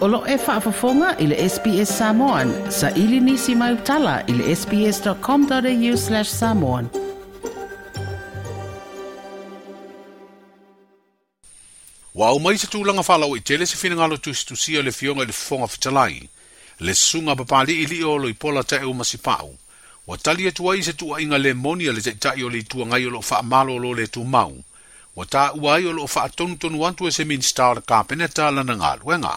O lo e whaafafonga i le SPS Samoan. Sa ili nisi mai utala i le sps.com.au slash samoan. Wa o mai se tūlanga whalau i tele se whinangalo tūsitusia le fionga le fonga fitalai. Le sunga papali ili o i pola te eu masipau. Wa tali atua i se tua inga le monia le te o le tua ngai o lo whaamalo lo le tū mau. Wa tā uai o lo whaatonu tonu antu e se minstar ka peneta lana ngā luenga.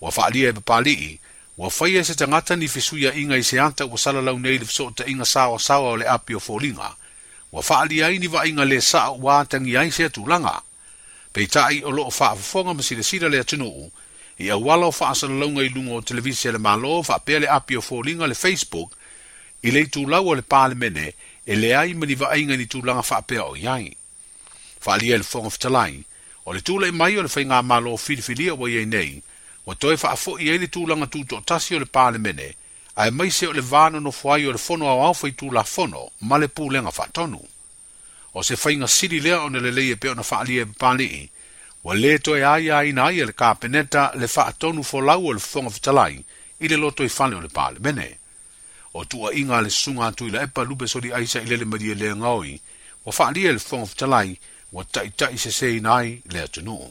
wa faalia e papalii e ua faia se tagata ni fesuia iga i se ata ua salalau nei le fesootaʻiga saoasaoa o le api o foliga ua faaalia ai ni vaaiga lē saʻo uā tagi ai se atulaga peitaʻi o loo faafofoga ma silasila le atunuu i auala o faasalalauga i luga o televisi e le malo faapea le api o foliga le facebook i le itulau o le palemene e leai ma ni vaaiga ni tulaga faapea o i ai faaalia i le foga fetalai o le tulaʻi mai o le faigā malo filifilia uaiai nei Ua toe faa fo i ele tūlanga tūto tasi o le pāle mene, ai mai se o le vāno no fuai o le fono au au fai tūla fono, ma le pūlenga faa tonu. O se fainga siri lea o ne le leie peo na faa lia pāle i, ua le toe ai ai na ai le kāpeneta le faa tonu fo lau o le fonga fitalai, i le loto i fale o le pāle mene. O tua inga le sunga atu i la epa lupe sori aisa i le le maria le ngaoi, wa faa lia le fonga fitalai, wa tai tai se se inai le atunuu.